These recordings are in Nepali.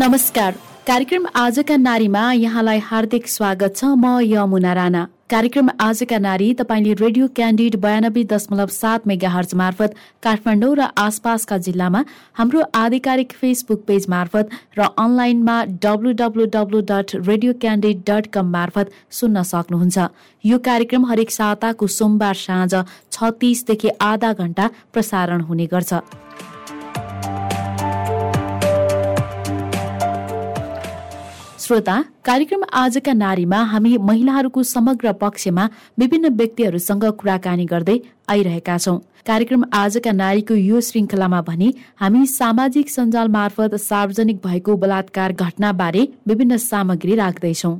नमस्कार। कार्यक्रम आजका नारीमा यहाँलाई हार्दिक स्वागत छ। म यमुना राणा। कार्यक्रम आजका नारी तपाईँले रेडियो क्यान्डिड बयानब्बे दशमलव सात मेगा हर्ज मार्फत काठमाडौँ र आसपासका जिल्लामा हाम्रो आधिकारिक फेसबुक पेज मार्फत र अनलाइनमा W W W dot radio candid dot com मार्फत सुन्न सक्नुहुन्छ। यो कार्यक्रम हरेक साताको सोमबार साँझ छ तिसदेखि आधा घण्टा प्रसारण हुने गर्छ। श्रोता कार्यक्रम आजका नारीमा हामी महिलाहरूको समग्र पक्षमा विभिन्न व्यक्तिहरूसँग कुराकानी गर्दै आइरहेका छौँ। कार्यक्रम आजका नारीको यो श्रृङ्खलामा भने हामी सामाजिक सञ्जाल मार्फत सार्वजनिक भएको बलात्कार घटनाबारे विभिन्न सामग्री राख्दैछौँ।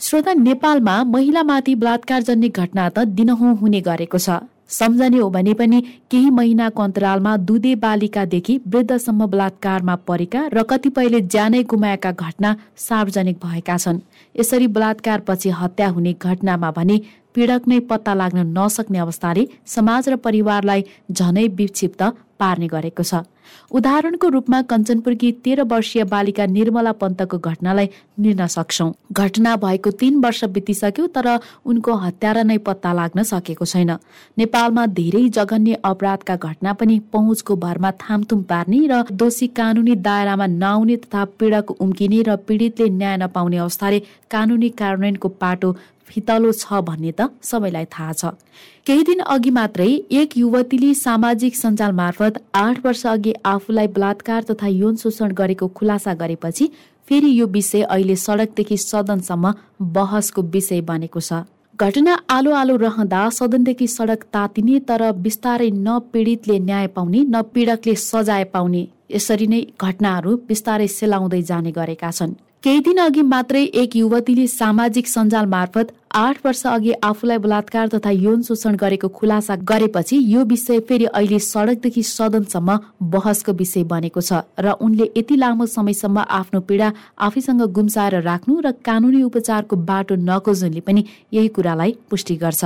श्रोता नेपालमा महिलामाथि बलात्कार जन्य घटना त दिनहुँ हुने गरेको छ। सम्झने हो भने पनि केही महिनाको अन्तरालमा दुधे बालिकादेखि वृद्धसम्म बलात्कारमा परेका र कतिपयले ज्यानै गुमाएका घटना सार्वजनिक भएका छन्। यसरी बलात्कारपछि हत्या हुने घटनामा भने पीडक नै पत्ता लाग्न नसक्ने अवस्थाले समाज र परिवारलाई झनै विक्षिप्त पार्ने गरेको छ। उदाहरणको रूपमा कञ्चनपुरकी तेह्र वर्षीय बालिका निर्मला पन्तको घटनालाई लिन सक्छौ। घटना भएको तीन वर्ष बितिसक्यो तर उनको हत्यारा नै पत्ता लाग्न सकेको छैन। नेपालमा धेरै जघन्य अपराधका घटना पनि पहुँचको भरमा थामथुम पार्ने र दोषी कानुनी दायरामा नआउने तथा पीडक उम्किने र पीडितले न्याय नपाउने अवस्थाले कानुनी कार्यान्वयनको पाटो फितलो छ भन्ने त सबैलाई थाहा छ। केही दिन अघि मात्रै एक युवतीले सामाजिक सञ्जाल मार्फत आठ वर्ष अघि आफूलाई बलात्कार तथा यौन शोषण गरेको खुलासा गरेपछि फेरि यो विषय अहिले सडकदेखि सदनसम्म बहसको विषय बनेको छ। घटना आलो आलो रहँदा सदनदेखि सडक तातिने तर बिस्तारै न पीडितले न्याय पाउने न पीडकले सजाय पाउने। यसरी नै घटनाहरू बिस्तारै सेलाउँदै जाने गरेका छन्। केही दिन अघि मात्रै एक युवतीले सामाजिक सञ्जाल मार्फत आठ वर्ष अघि आफूलाई बलात्कार तथा यौन शोषण गरेको खुलासा गरेपछि यो विषय फेरि अहिले सडकदेखि सदनसम्म बहसको विषय बनेको छ र उनले यति लामो समयसम्म आफ्नो पीडा आफैसँग गुम्साएर राख्नु र कानुनी उपचारको बाटो नखोज्नुले पनि यही कुरालाई पुष्टि गर्छ।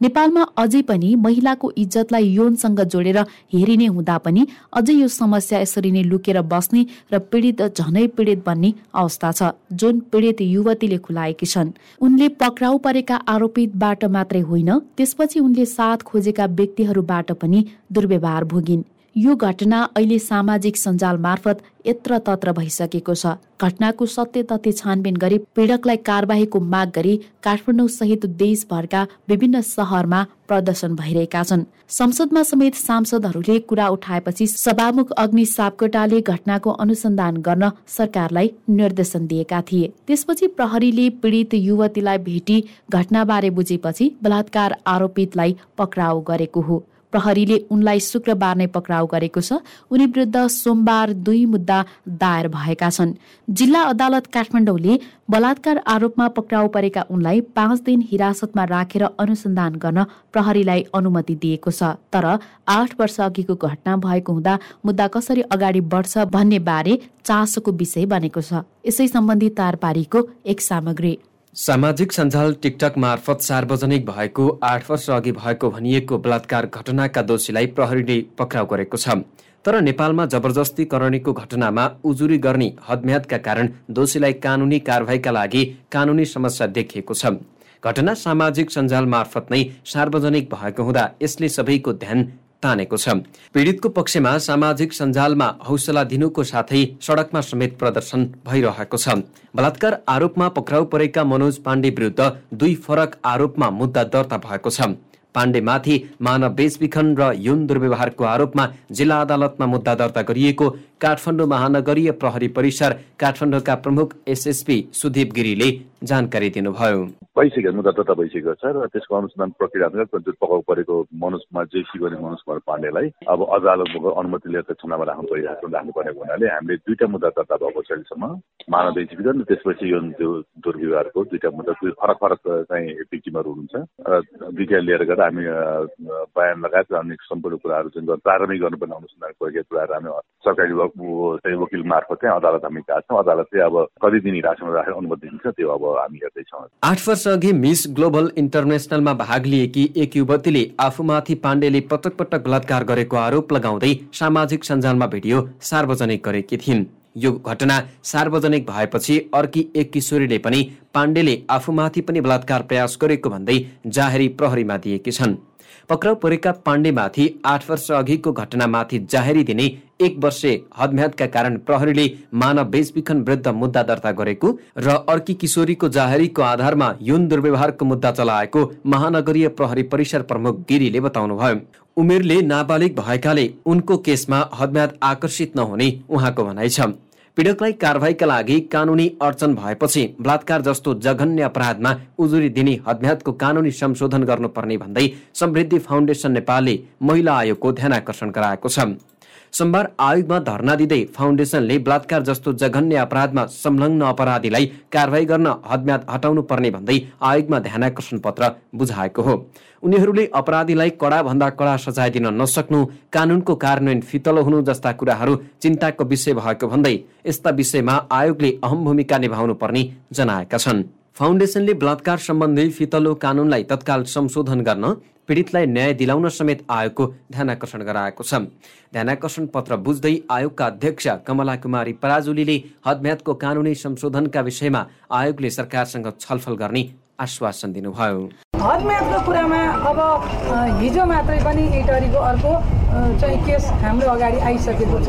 नेपालमा अझै पनि महिलाको इज्जतलाई यौनसँग जोडेर हेरिने हुँदा पनि अझै यो समस्या यसरी नै लुकेर बस्ने र पीडित झनै पीडित बन्ने अवस्था छ जुन पीडित युवतीले खुलाएकी छन्। उनले पक्राउ परेका आरोपितबाट मात्रै होइन त्यसपछि उनले साथ खोजेका व्यक्तिहरूबाट पनि दुर्व्यवहार भोगिन्। यो घटना अहिले सामाजिक सञ्जाल मार्फत यत्र तत्र भइसकेको छ। घटनाको सत्य तथ्य छानबिन गरी पीडकलाई कारवाहीको माग गरी काठमाडौँ सहित देशभरका विभिन्न सहरमा प्रदर्शन भइरहेका छन्। संसदमा समेत सांसदहरूले कुरा उठाएपछि सभामुख अग्नि सापकोटाले घटनाको अनुसन्धान गर्न सरकारलाई निर्देशन दिएका थिए। त्यसपछि प्रहरीले पीडित युवतीलाई भेटी घटनाबारे बुझेपछि बलात्कार आरोपितलाई पक्राउ गरेको हो। प्रहरीले उनलाई शुक्रबार नै पक्राउ गरेको छ। उनी विरुद्ध सोमबार दुई मुद्दा दायर भएका छन्। जिल्ला अदालत काठमाडौँले बलात्कार आरोपमा पक्राउ परेका उनलाई पाँच दिन हिरासतमा राखेर अनुसन्धान गर्न प्रहरीलाई अनुमति दिएको छ। तर आठ वर्ष अघिको घटना भएको हुँदा मुद्दा कसरी अगाडि बढ्छ भन्ने बारे चासोको विषय बनेको छ। यसै सम्बन्धी तारपारीको एक सामग्री। सामाजिक सञ्जाल टिकटक मार्फत सार्वजनिक भएको आठ वर्ष अघि भएको भनिएको बलात्कार घटनाका दोषीलाई प्रहरीले पक्राउ गरेको छ। तर नेपालमा जबरजस्ती करणीको घटनामा उजुरी गर्ने हदम्यादका कारण दोषीलाई कानुनी कारवाहीका लागि कानुनी समस्या देखिएको छ। घटना सामाजिक सञ्जाल मार्फत नै सार्वजनिक भएको हुँदा यसले सबैको ध्यान तानेको छ। पीडितको पक्षमा सामाजिक सञ्जालमा हौसला दिनुको साथै सडकमा समेत प्रदर्शन भइरहेको छ। बलात्कार आरोपमा पक्राउ परेका मनोज पाण्डे विरुद्ध दुई फरक आरोपमा मुद्दा दर्ता भएको छ। पाण्डेमाथि मानव बेचबिखन र यौन दुर्व्यवहारको आरोपमा जिल्ला अदालतमा मुद्दा दर्ता गरिएको काठमाडौँ महानगरीय प्रहरी परिसर काठमाडौँका प्रमुख एसएसपी सुदीप गिरीले जानकारी दिनुभयो। भइसक्यो मुद्दा दर्ता भइसकेको छ र त्यसको अनुसन्धान प्रक्रिया पकाउ परेको मनोज कुमार जेसी गर्ने मनोज कुमार पाण्डेलाई अब अदालतको अनुमति लिएर थानामा राख्नु परिरहेको राख्नुपर्ने हुनाले हामीले दुईटा मुद्दा दर्ता भएको छ अहिलेसम्म मानव बेचबिखन त्यसपछि यो दुर्व्यवहारको दुईटा मुद्दा दुई फरक फरक चाहिँ भिक्टिमहरू हुनुहुन्छ। र दुईटा लिएर गएर हामी बयान लगायत अन्य सम्पूर्ण कुराहरू जुन प्रारम्भिक गर्नुपर्ने अनुसन्धान प्रक्रिया कुराहरू हामी सरकारी चाहिँ वकिल मार्फत चाहिँ अदालत हामी गएको छौँ अदालतले अब कति दिन हिरासतमा राखेर अनुमति दिन्छ त्यो अब हामी हेर्दैछौँ। आठ वर्ष अघि मिस ग्लोबल इन्टरनेसनलमा भाग लिएकी एक युवतीले आफूमाथि पाण्डेले पटक पटक बलात्कार गरेको आरोप लगाउँदै सामाजिक सञ्जालमा भिडियो सार्वजनिक गरेकी थिइन्। यो घटना सार्वजनिक भएपछि अर्की एक किशोरीले पनि पाण्डेले आफूमाथि पनि बलात्कार प्रयास गरेको भन्दै जाहेरी प्रहरीमा दिएकी छन्। पक्राउ परेका पाण्डेमाथि आठ वर्ष अघिको घटनामाथि जाहेरी दिने एक वर्षे हदम्यादका कारण प्रहरीले मानव बेचबिखन विरुद्ध मुद्दा दर्ता गरेको र अर्की किशोरीको जाहेरीको आधारमा यौन दुर्व्यवहारको मुद्दा चलाएको महानगरीय प्रहरी परिसर प्रमुख गिरीले बताउनुभयो। उमेरले नाबालिग भएकाले उनको केसमा हदम्याद आकर्षित नहुने उहाँको भनाइ छ। पीडकलाई कारवाहीका लागि कानुनी अडचन भएपछि बलात्कार जस्तो जघन्य अपराधमा उजुरी दिने हदम्यादको कानुनी संशोधन गर्नुपर्ने भन्दै समृद्धि फाउन्डेसन नेपालले महिला आयोगको ध्यान आकर्षण गराएको छ। सोमबार आयोगमा धरना दिँदै फाउन्डेसनले बलात्कार जस्तो जघन्य अपराधमा संलग्न अपराधीलाई कारवाही गर्न हदम्याद हटाउनु पर्ने भन्दै आयोगमा ध्यानकर्षण पत्र बुझाएको हो। उनीहरूले अपराधीलाई कडा भन्दा कडा सजाय दिन नसक्नु कानुनको कार्यान्वयन फितलो हुनु जस्ता कुराहरू चिन्ताको विषय भएको भन्दै यस्ता विषयमा आयोगले अहम भूमिका निभाउनु पर्ने जनाएका छन्। फाउन्डेसनले बलात्कार सम्बन्धी फितलो कानुनलाई तत्काल संशोधन गर्न पीडितलाई न्याय दिलाउन समेत आयोगको ध्यानकर्षण गराएको छ। ध्यानकर्षण पत्र बुझ्दै आयोगका अध्यक्ष कमला कुमारी पराजुलीले हदम्यादको कानुनी संशोधनका विषयमा आयोगले सरकारसँग छलफल गर्ने आश्वासन दिनुभयो। हदम्यादको कुरामा अब हिजो मात्रै पनि इटरीको अर्को चाहिँ केस हाम्रो अगाडि आइसकेको छ।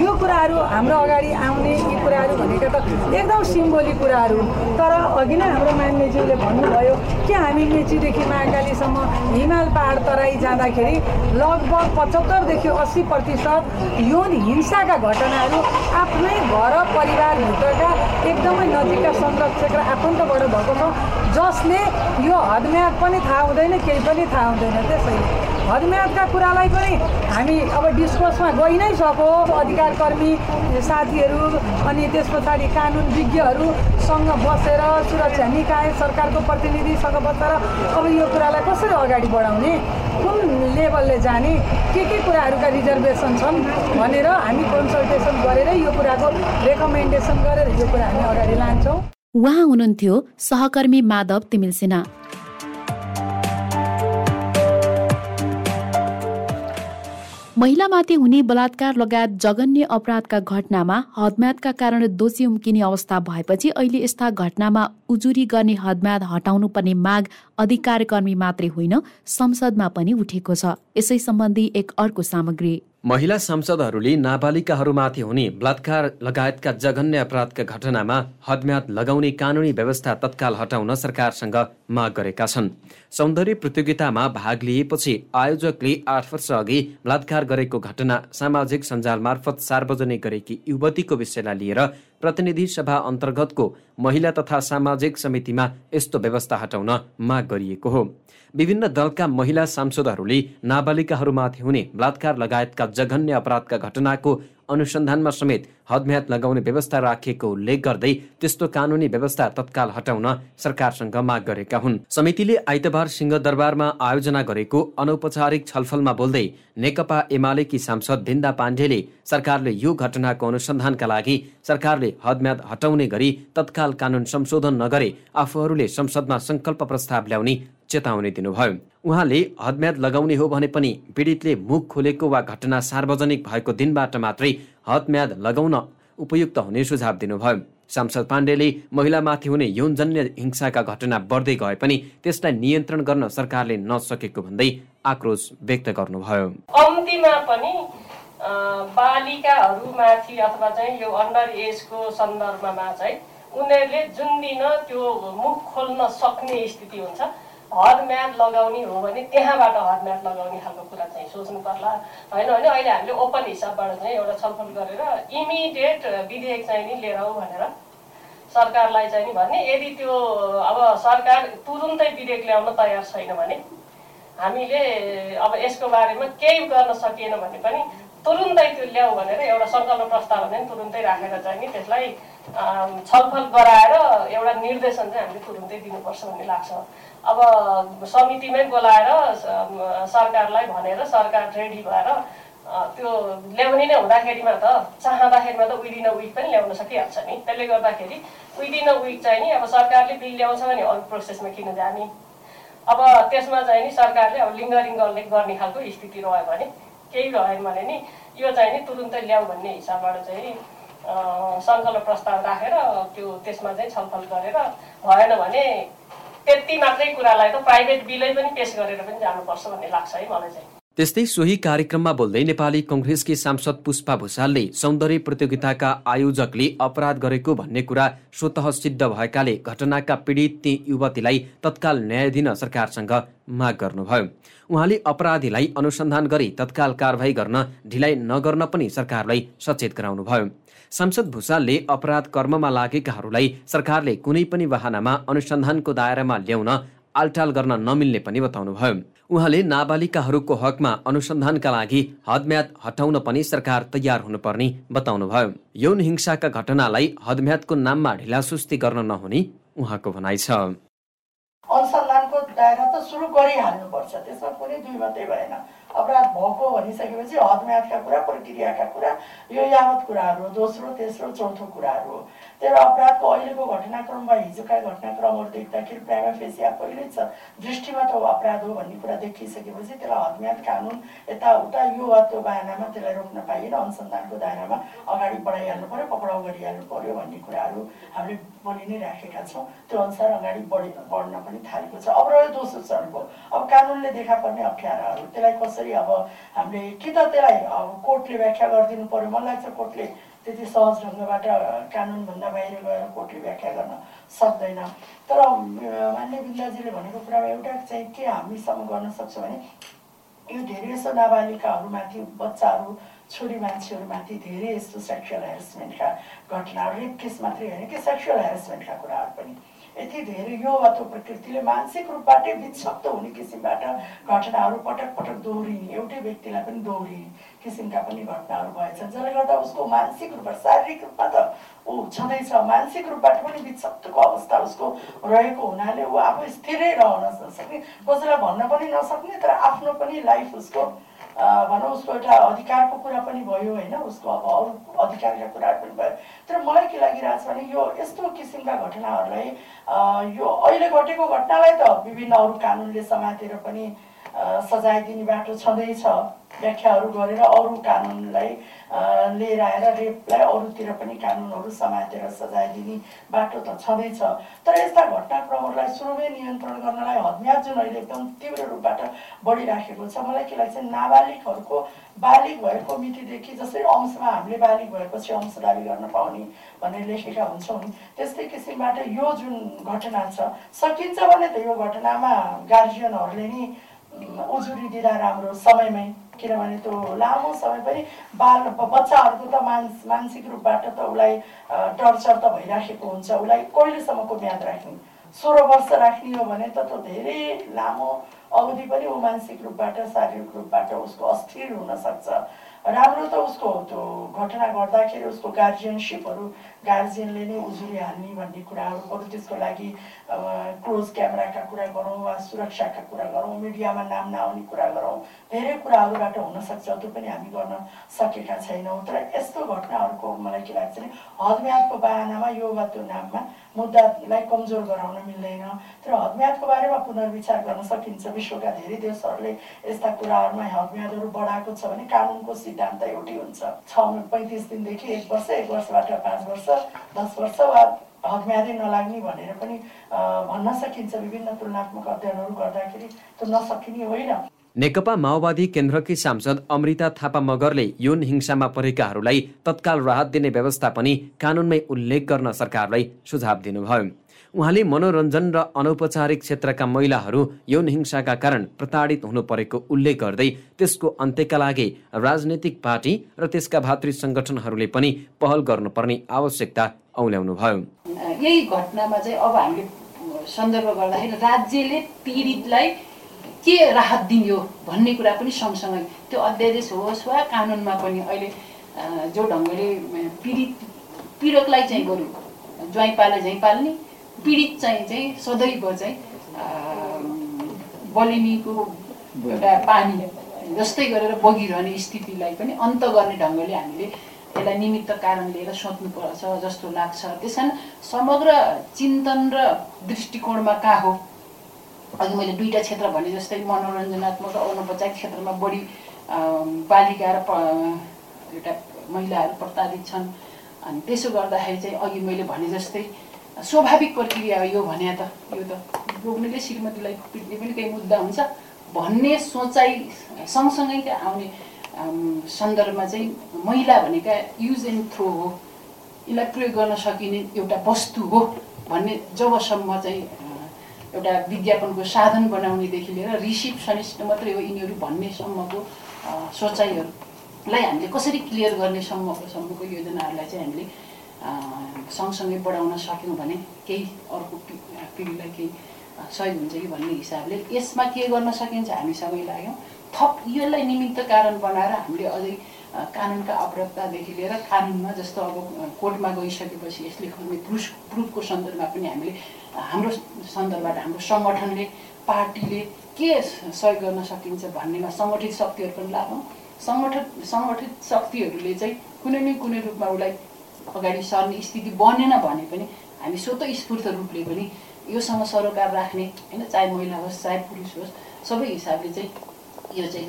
यो कुराहरू हाम्रो अगाडि आउने यी कुराहरू भनेका त एकदम सिम्बोलिक कुराहरू तर अघि नै हाम्रो मान्यज्यूले भन्नुभयो कि हामी मेचीदेखि महाकालीसम्म हिमाल पहाड तराई जाँदाखेरि लगभग पचहत्तरदेखि अस्सी प्रतिशत यौन हिंसाका घटनाहरू आफ्नै घर परिवारभित्रका एकदमै नजिकका संरक्षक र आफन्तबाट भएको छ जसले यो हदम्याद पनि थाहा हुँदैन केही पनि थाहा हुँदैन। त्यसैले हदम्यादका कुरालाई पनि हामी अब डिस्कोर्समा गइ नै सको। अधिकार कर्मी साथीहरू अनि त्यस पछाडि कानुन विज्ञहरूसँग बसेर सुरक्षा निकाय सरकारको प्रतिनिधिसँग बसेर अब यो कुरालाई कसरी अगाडि बढाउने कुन लेभलले जाने के के कुराहरूका रिजर्भेसन छन् भनेर हामी कन्सल्टेसन गरेर यो कुराको रेकमेन्डेसन गरेर यो कुरा हामी अगाडि लान्छौँ। उहाँ हुनुहुन्थ्यो सहकर्मी माधव तिमिल सिन्हा महिलामाथि हुने बलात्कार लगायत जघन्य अपराधका घटनामा हदम्यादका कारण दोषी उम्किने अवस्था भएपछि अहिले यस्ता घटनामा उजुरी गर्ने हदम्याद हटाउनु पर्ने माग अधिकार कर्मी मात्रै होइन संसदमा पनि उठेको छ। यसै सम्बन्धी एक अर्को सामग्री। महिला सांसदहरूले नाबालिकाहरूमाथि हुने बलात्कार लगायतका जघन्य अपराधका घटनामा हदम्याद लगाउने कानुनी व्यवस्था तत्काल हटाउन सरकारसँग माग गरेका छन्। सौन्दर्य प्रतियोगितामा भाग लिएपछि आयोजकले आठ वर्ष अघि बलात्कार गरेको घटना सामाजिक सञ्जाल मार्फत सार्वजनिक गरेकी युवतीको विषयलाई लिएर प्रतिनिधि सभा अन्तर्गतको महिला तथा सामाजिक समितिमा यस्तो व्यवस्था हटाउन माग गरिएको हो। विभिन्न दलका महिला सांसदहरूले नाबालिकाहरूमाथि हुने बलात्कार लगायतका जघन्य अपराधका घटनाको अनुसन्धानमा समेत हदम्याद लगाउने व्यवस्था राखिएको उल्लेख गर्दै त्यस्तो कानुनी व्यवस्था तत्काल हटाउन सरकारसँग माग गरेका हुन्। समितिले आइतबार सिंहदरबारमा आयोजना गरेको अनौपचारिक छलफलमा बोल्दै नेकपा एमालेकी सांसद भिन्दा पाण्डेले सरकारले यो घटनाको अनुसन्धानका लागि सरकारले हदम्याद हटाउने गरी तत्काल कानुन संशोधन नगरे आफूहरूले संसदमा संकल्प प्रस्ताव ल्याउने चेतावनी दिनुभयो। उहाँले हदम्याद लगाउने हो भने पनि पीडितले मुख खोलेको वा घटना सार्वजनिक भएको दिनबाट मात्रै हदम्याद लगाउन उपयुक्त हुने सुझाव दिनुभयो। सांसद पाण्डेले महिलामाथि हुने यौनजन्य हिंसाका घटना बढ्दै गए पनि त्यसलाई नियन्त्रण गर्न सरकारले नसकेको भन्दै आक्रोश व्यक्त गर्नुभयो। पनि बालिकाहरूमाथि अथवा चाहिँ यो अन्डर एजको सन्दर्भमा चाहिँ उनीहरूले जुन दिन त्यो मुख खोल्न सक्ने स्थिति हुन्छ हदम्याद लगाउने हो भने त्यहाँबाट हदम्याद लगाउने खालको कुरा चाहिँ सोच्नु पर्ला होइन होइन अहिले हामीले ओपन हिसाबबाट चाहिँ एउटा छलफल गरेर इमिडिएट विधेयक चाहिँ नि लिएर आऊ भनेर सरकारलाई चाहिँ नि भने यदि त्यो अब सरकार तुरुन्तै विधेयक ल्याउन तयार छैन भने हामीले अब यसको बारेमा केही गर्न सकिएन भने पनि तुरुन्तै त्यो ल्याऊ भनेर एउटा सङ्कल्प प्रस्ताव भने तुरुन्तै राखेर चाहिँ नि त्यसलाई छलफल गराएर एउटा निर्देशन चाहिँ हामीले तुरुन्तै दिनुपर्छ भन्ने लाग्छ। अब समितिमै बोलाएर सरकारलाई भनेर सरकार रेडी भएर त्यो ल्याउने नै हुँदाखेरिमा त चाहँदाखेरिमा त विदिन अ विक पनि ल्याउन सकिहाल्छ नि। त्यसले गर्दाखेरि विदिन अ विक चाहिँ नि अब सरकारले बिल ल्याउँछ भने अरू प्रोसेसमा किन जाने? अब त्यसमा चाहिँ नि सरकारले अब लिङ्गरिङ गर्ने खालको स्थिति रह्यो भने केही रहेन भने नि यो चाहिँ नि तुरुन्तै ल्याऊ भन्ने हिसाबबाट चाहिँ सङ्कल्प प्रस्ताव राखेर त्यो त्यसमा चाहिँ छलफल गरेर भएन भने त्यति मात्रै कुरालाई त प्राइभेट बिलै पनि पेस गरेर पनि जानुपर्छ भन्ने लाग्छ है मलाई चाहिँ। त्यस्तै सोही कार्यक्रममा बोल्दै नेपाली कङ्ग्रेसकी सांसद पुष्पा भूषालले सौन्दर्य प्रतियोगिताका आयोजकले अपराध गरेको भन्ने कुरा स्वत सिद्ध भएकाले घटनाका पीडित ती युवतीलाई तत्काल न्याय दिन सरकारसँग माग गर्नुभयो। उहाँले अपराधीलाई अनुसन्धान गरी तत्काल कारवाही गर्न ढिलाइ नगर्न पनि सरकारलाई सचेत गराउनुभयो। सांसद भूषालले अपराध कर्ममा लागेकाहरूलाई सरकारले कुनै पनि वाहनामा अनुसन्धानको दायरामा ल्याउन आलटाल गर्न नमिल्ने पनि बताउनुभयो। उहाँले नाबालिकाहरूको हकमा अनुसन्धानका लागि हदम्याद हटाउन पनि सरकार तयार हुनुपर्ने बताउनुभयो। यौन हिंसाका घटनालाई हदम्यादको नाममा ढिलासुस्ती गर्न नहुने उहाँको भनाइ छ। अनुसन्धानको दायरा त सुरु गरिहाल्नुपर्छ त्यसमा कुनै दुई मात्रै भएन। अपराध भएको भनिसकेपछि हदम्यादका कुरा प्रक्रियाका कुरा यो यावत कुराहरू हो दोस्रो तेस्रो चौथो कुराहरू हो। भएर अपराधको अहिलेको घटनाक्रम वा हिजोका घटनाक्रमहरू देख्दाखेरि प्रायः फेसिया पहिल्यै छ दृष्टिमा त अपराध हो भन्ने कुरा देखिसकेपछि त्यसलाई हदम्याद कानुन यताउता यो वा त्यो बाहनामा त्यसलाई रोक्न पाइएन अनुसन्धानको दायरामा अगाडि बढाइहाल्नु पऱ्यो पक्राउ गरिहाल्नु पऱ्यो भन्ने कुराहरू हामीले बोलि नै राखेका छौँ। त्यो अनुसार अगाडि बढी बढ्न पनि थालेको छ। अब रह्यो दोस्रो चरणको। अब कानुनले देखा पर्ने अप्ठ्याराहरू त्यसलाई कसरी अब हामीले कि त त्यसलाई अब कोर्टले व्याख्या गरिदिनु पऱ्यो मलाई लाग्छ कोर्टले त्यति सहज ढङ्गबाट कानुनभन्दा बाहिर गएर कोर्टले व्याख्या गर्न सक्दैन। तर मान्य बिन्दाजीले भनेको कुरामा एउटा चाहिँ के हामीसम्म गर्न सक्छौँ भने यो धेरै जस्तो नाबालिकाहरूमाथि बच्चाहरू छोरी मान्छेहरूमाथि धेरै यस्तो सेक्सुअल हेरेसमेन्टका घटनाहरू रेप केस मात्रै होइन कि सेक्सुअल हेरेसमेन्टका कुराहरू पनि। यति धेरै यो वा त्यो प्रकृतिले मानसिक रूपबाटै विक्षप्त हुने किसिमबाट घटनाहरू पटक पटक दोहोरिने एउटै व्यक्तिलाई पनि दोहोरिने। किसिमका पनि घटनाहरू भएछन्। जसले गर्दा उसको मानसिक रूपमा शारीरिक रूपमा त ऊ छँदैछ मानसिक रूपबाट पनि विक्षप्तको अवस्था उसको रहेको हुनाले ऊ आफू स्थिरै रहन नसक्ने। कसैलाई भन्न पनि नसक्ने तर आफ्नो पनि लाइफ उसको भनौँ उसको एउटा अधिकारको कुरा पनि भयो होइन। उसको अब अरू अधिकारका कुराहरू पनि भयो। तर मलाई के लागिरहेको छ भने यो यस्तो किसिमका घटनाहरूलाई यो अहिले घटेको घटनालाई त विभिन्न अरू कानुनले समातेर पनि सजाय दिने बाटो छँदैछ व्याख्याहरू गरेर अरू कानुनलाई लिएर आएर रेपलाई अरूतिर पनि कानुनहरू समातेर सजाय दिने बाटो त छँदैछ तर यस्ता घटनाक्रमहरूलाई सुरुमै नियन्त्रण गर्नलाई हदम्याद जुन अहिले एकदम तीव्र रूपबाट बढिराखेको छ मलाई के लाग्छ नाबालिगहरूको बालिग भएको मितिदेखि जसरी अंशमा हामीले बालिग भएपछि अंश दावी गर्न पाउने भनेर लेखेका हुन्छौँ त्यस्तै किसिमबाट यो जुन घटना छ सकिन्छ भने त यो घटनामा गार्जियनहरूले नि उजुरी दिँदा राम्रो समयमै। किनभने त्यो लामो समय पनि बाल बच्चाहरूको त मानस मानसिक रूपबाट त उसलाई टर्चर त भइराखेको हुन्छ। उसलाई कहिलेसम्मको म्याद राख्ने? सोह्र वर्ष राख्ने हो भने त त्यो धेरै लामो अवधि पनि ऊ मानसिक रूपबाट शारीरिक रूपबाट उसको अस्थिर हुनसक्छ राम्रो त उसको त्यो घटना गर्दाखेरि उसको गार्जियनसिपहरू गार्जियनले नै उजुरी हाल्ने भन्ने कुराहरू बरु त्यसको लागि क्लोज क्यामेराका कुरा गरौँ वा सुरक्षाका कुरा गरौँ मिडियामा नाम नआउने कुरा गरौँ धेरै कुराहरूबाट हुनसक्छ त्यो पनि हामी गर्न सकेका छैनौँ। तर यस्तो घटनाहरूको मलाई के लाग्छ भने हदम्यादको बाहनामा यो वा त्यो नाममा मुद्दालाई कमजोर गराउन मिल्दैन। तर हदम्यादको बारेमा पुनर्विचार गर्न सकिन्छ विश्वका धेरै देशहरूले यस्ता कुराहरूमा हदम्यादहरू बढाएको छ भने कानुनको सिद्धान्त एउटै हुन्छ। छ पैँतिस दिनदेखि एक वर्ष एक वर्षबाट पाँच वर्ष दस वर्ष वा हदम्यादै नलाग्ने भनेर पनि भन्न सकिन्छ विभिन्न तुलनात्मक अध्ययनहरू गर्दाखेरि। त्यो नसकिने होइन। नेकपा माओवादी केन्द्रकी सांसद अमृता थापा मगरले यौन हिंसामा परेकाहरूलाई तत्काल राहत दिने व्यवस्था पनि कानुनमै उल्लेख गर्न सरकारलाई सुझाव दिनुभयो। उहाँले मनोरञ्जन र अनौपचारिक क्षेत्रका महिलाहरू यौन हिंसाका कारण प्रताडित हुनु परेको उल्लेख गर्दै त्यसको अन्त्यका लागि राजनैतिक पार्टी र त्यसका भातृ सङ्गठनहरूले पनि पहल गर्नुपर्ने आवश्यकता औल्याउनुभयो। यही घटनामा चाहिँ अब हामीले सन्दर्भ गर्दाखेरि राज्यले पीडितलाई के राहत दियो भन्ने कुरा पनि सँगसँगै त्यो अध्यादेश होस् वा कानुनमा पनि अहिले जो ढङ्गले पीडित पीडकलाई चाहिँ बरु ज्वाइँ पाले झैँ पाल्ने पीडित चाहिँ चाहिँ सदैव चाहिँ बलिनीको एउटा पानी जस्तै गरेर बगिरहने स्थितिलाई पनि अन्त गर्ने ढङ्गले हामीले यसलाई निमित्त कारण लिएर सोध्नुपर्छ जस्तो लाग्छ। त्यस कारण समग्र चिन्तन र दृष्टिकोणमा कहाँ हो? अघि मैले दुईवटा क्षेत्र भने जस्तै मनोरञ्जनात्मक र अनौपचारिक क्षेत्रमा बढी बालिका र एउटा महिलाहरू प्रताडित छन्। अनि त्यसो गर्दाखेरि चाहिँ अघि मैले भने जस्तै स्वाभाविक प्रक्रिया हो यो भने त। यो त बोक्नेले श्रीमतीलाई पिट्ने पनि केही मुद्दा हुन्छ। भन्ने सोचाइ सँगसँगै आउने सन्दर्भमा चाहिँ महिला भनेका युज एन्ड थ्रो हो। यसलाई प्रयोग गर्न सकिने एउटा वस्तु हो भन्ने जबसम्म चाहिँ एउटा विज्ञापनको साधन बनाउनेदेखि लिएर रिसिप्सनिस्ट मात्रै हो यिनीहरू भन्नेसम्मको सोचाइहरूलाई हामीले कसरी क्लियर गर्ने सम्मको सम्मको योजनाहरूलाई चाहिँ हामीले सँगसँगै बढाउन सक्यौँ भने केही अर्को पिँढीलाई केही सहयोग हुन्छ कि भन्ने हिसाबले यसमा के गर्न सकिन्छ हामी सबै लाग्यौँ। थप यसलाई निमित्त कारण बनाएर हामीले अझै कानुनका अपराधतादेखि लिएर कानुनमा जस्तो अब कोर्टमा गइसकेपछि यसले खोज्ने प्रुफ प्रुफको सन्दर्भमा पनि हामीले हाम्रो सन्दर्भबाट हाम्रो सङ्गठनले पार्टीले के सहयोग गर्न सकिन्छ भन्नेमा सङ्गठित शक्तिहरू पनि लागौँ सङ्गठित सङ्गठित शक्तिहरूले चाहिँ कुनै न कुनै रूपमा उसलाई अगाडि सर्ने स्थिति बनेन भने पनि हामी स्वतः स्फूर्त रूपले पनि योसँग सरोकार राख्ने होइन चाहे महिला होस् चाहे पुरुष होस् सबै हिसाबले चाहिँ यो चाहिँ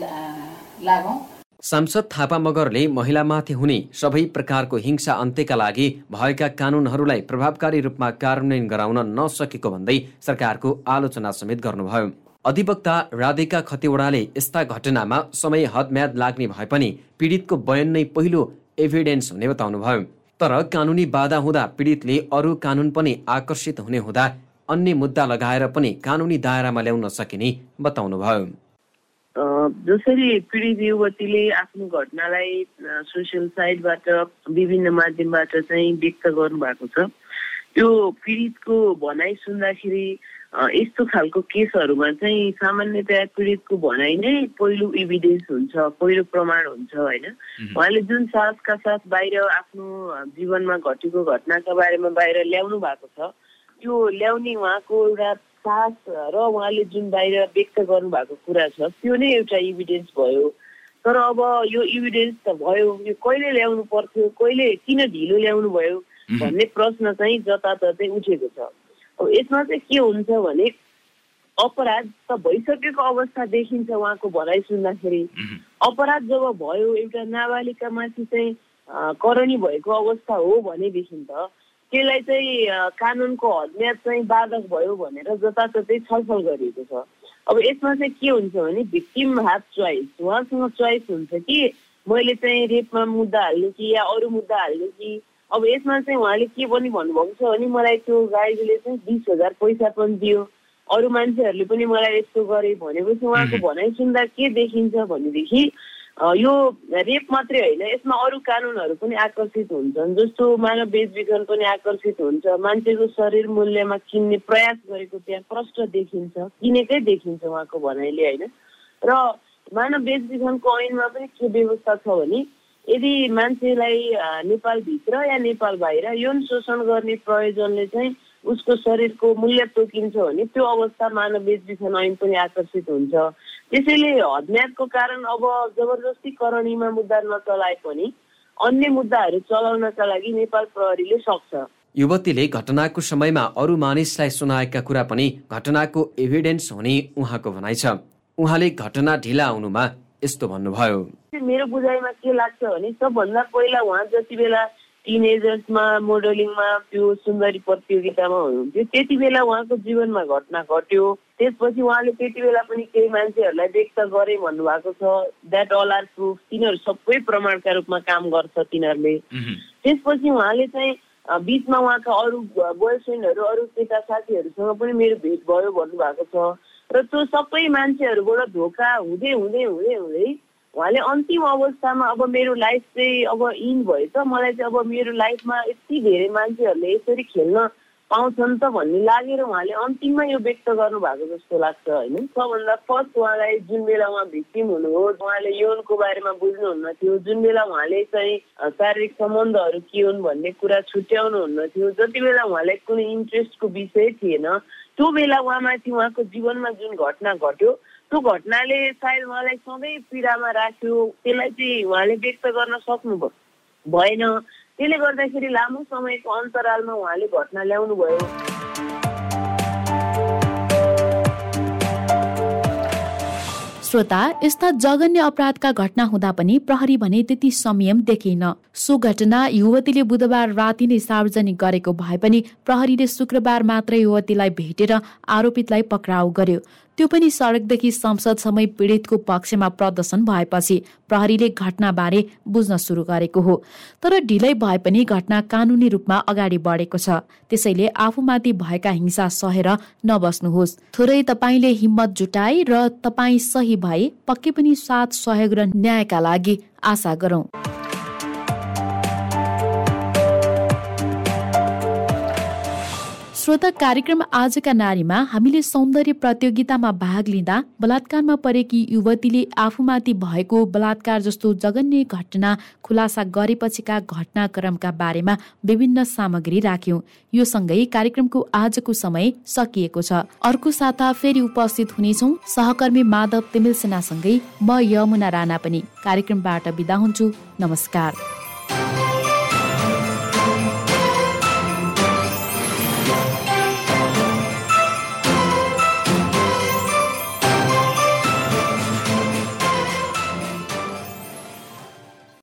लागौँ। सांसद थापा मगरले महिलामाथि हुने सबै प्रकारको हिंसा अन्त्यका लागि भएका कानुनहरूलाई प्रभावकारी रूपमा कार्यान्वयन गराउन नसकेको भन्दै सरकारको आलोचना समेत गर्नुभयो। अधिवक्ता राधिका खतिवडाले यस्ता घटनामा समय हदम्याद लाग्ने भए पनि पीडितको बयान नै पहिलो एभिडेन्स हुने बताउनुभयो। तर कानुनी बाधा हुँदा पीडितले अरू कानुन पनि आकर्षित हुने हुँदा अन्य मुद्दा लगाएर पनि कानुनी दायरामा ल्याउन सकिने बताउनुभयो। जसरी पीडित युवतीले आफ्नो घटनालाई सोसियल साइटबाट विभिन्न माध्यमबाट चाहिँ व्यक्त गर्नुभएको छ। त्यो पीडितको भनाइ सुन्दाखेरि यस्तो खालको केसहरूमा चाहिँ सामान्यतया पीडितको भनाइ नै पहिलो इभिडेन्स हुन्छ पहिलो प्रमाण हुन्छ होइन? उहाँले जुन साहसका साथ बाहिर आफ्नो जीवनमा घटेको घटनाका बारेमा बाहिर ल्याउनु भएको छ त्यो ल्याउने उहाँको एउटा साहस र उहाँले जुन बाहिर व्यक्त गर्नुभएको कुरा छ त्यो नै एउटा इभिडेन्स भयो। तर अब यो इभिडेन्स त भयो यो कहिले ल्याउनु पर्थ्यो कहिले किन ढिलो ल्याउनु भयो भन्ने प्रश्न चाहिँ जताततै उठेको छ। यसमा चाहिँ के हुन्छ भने अपराध त भइसकेको अवस्था देखिन्छ उहाँको भनाइ सुन्दाखेरि। अपराध जब भयो एउटा नाबालिकामाथि चाहिँ करणी भएको अवस्था हो भनेदेखि त त्यसलाई चाहिँ कानुनको हदम्याद चाहिँ बाधक भयो भनेर जताततै छलफल गरिएको छ। अब यसमा चाहिँ के हुन्छ भने भिक्टिम हाफ चोइस उहाँसँग चोइस हुन्छ कि मैले चाहिँ रेपमा मुद्दा हाल्ने कि या अरू मुद्दा हाल्ने कि अब यसमा चाहिँ उहाँले के पनि भन्नुभएको छ भने मलाई त्यो गाईले चाहिँ बिस हजार पैसा पनि दियो। अरू मान्छेहरूले पनि मलाई यस्तो गरे भनेपछि उहाँको भनाइ सुन्दा के देखिन्छ भनेदेखि यो रेप मात्रै होइन यसमा अरू कानुनहरू पनि आकर्षित हुन्छन्। जस्तो मानव बेचबिखन पनि आकर्षित हुन्छ। मान्छेको शरीर मूल्यमा किन्ने प्रयास गरेको त्यहाँ प्रष्ट देखिन्छ किनेकै देखिन्छ उहाँको भनाइले होइन। र मानव बेचबिखनको ऐनमा पनि के व्यवस्था छ भने यदि मान्छेलाई नेपालभित्र या नेपाल बाहिर यौन शोषण गर्ने प्रयोजनले चाहिँ उसको शरीरको मूल्य तोकिन्छ भने त्यो अवस्था मानव बेचबिखन ऐन पनि आकर्षित हुन्छ। त्यसैले हदम्यादको कारण अब जबरजस्ती करणीमा मुद्दा नचलाए पनि अन्य मुद्दाहरू चलाउनका लागि नेपाल प्रहरीले सक्छ। युवतीले घटनाको समयमा अरू मानिसलाई सुनाएका कुरा पनि घटनाको एभिडेन्स हुने उहाँको भनाइ छ। उहाँले घटना ढिला आउनुमा यस्तो भन्नुभयो। मेरो बुझाइमा के लाग्छ भने सबभन्दा पहिला उहाँ जति बेला टिनेजर्समा मोडलिङमा त्यो सुन्दरी प्रतियोगितामा हुनुहुन्थ्यो त्यति बेला उहाँको जीवनमा घटना घट्यो। त्यसपछि उहाँले त्यति बेला पनि केही मान्छेहरूलाई व्यक्त गरे भन्नुभएको छ। द्याट अल आर प्रुफ तिनीहरू सबै प्रमाणका रूपमा काम गर्छ तिनीहरूले। त्यसपछि उहाँले चाहिँ बिचमा उहाँका अरू बोयफ्रेन्डहरू अरू केटा साथीहरूसँग पनि मेरो भेट भयो भन्नुभएको छ। र त्यो सबै मान्छेहरूबाट धोका हुँदै हुँदै हुँदै हुँदै उहाँले अन्तिम अवस्थामा अब मेरो लाइफ चाहिँ अब इन भएछ। मलाई चाहिँ अब मेरो लाइफमा यति धेरै मान्छेहरूले यसरी खेल्न पाउँछन् त भन्ने लागेर उहाँले अन्तिममा यो व्यक्त गर्नुभएको जस्तो लाग्छ होइन। सबभन्दा फर्स्ट उहाँलाई जुन बेला उहाँ भिक्टिम हुनुभयो उहाँले यौनको बारेमा बुझ्नुहुन्न थियो जुन बेला उहाँले चाहिँ शारीरिक सम्बन्धहरू के हुन् भन्ने कुरा छुट्याउनुहुन्न थियो जति बेला उहाँलाई कुनै इन्ट्रेस्टको विषय थिएन त्यो बेला उहाँमाथि उहाँको जीवनमा जुन घटना घट्यो त्यो घटनाले सायद उहाँलाई सधैँ पीडामा राख्यो त्यसलाई चाहिँ उहाँले व्यक्त गर्न सक्नुभयो। भएन। त्यसले गर्दाखेरि लामो समयको अन्तरालमा उहाँले घटना ल्याउनु भयो श्रोता यस्ता जघन्य अपराधका घटना हुँदा पनि प्रहरी भने त्यति संयम देखिन सो घटना युवतीले बुधबार राति नै सार्वजनिक गरेको भए पनि प्रहरीले शुक्रबार मात्रै युवतीलाई भेटेर आरोपितलाई पक्राउ गर्यो। त्यो पनि सडकदेखि संसदसम्म पीडितको पक्षमा प्रदर्शन भएपछि प्रहरीले घटनाबारे बुझ्न सुरु गरेको हो। तर ढिलै भए पनि घटना कानुनी रूपमा अगाडि बढेको छ। त्यसैले आफूमाथि भएका हिंसा सहेर नबस्नुहोस्। थोरै तपाईँले हिम्मत जुटाए र तपाईँ सही भए पक्कै पनि साथ सहयोग र न्यायका लागि आशा गरौं। श्रोता कार्यक्रम आजका नारीमा हामीले सौन्दर्य प्रतियोगितामा भाग लिँदा बलात्कारमा परेकी युवतीले आफूमाथि भएको बलात्कार जस्तो जघन्य घटना खुलासा गरेपछिका घटनाक्रमका बारेमा विभिन्न सामग्री राख्यौं। यो सँगै कार्यक्रमको आजको समय सकिएको छ। अर्को साता फेरि उपस्थित हुनेछौ। सहकर्मी माधव तिमिल सेनासँगै म यमुना राणा पनि। कार्यक्रमबाट बिदा हुन्छु। नमस्कार।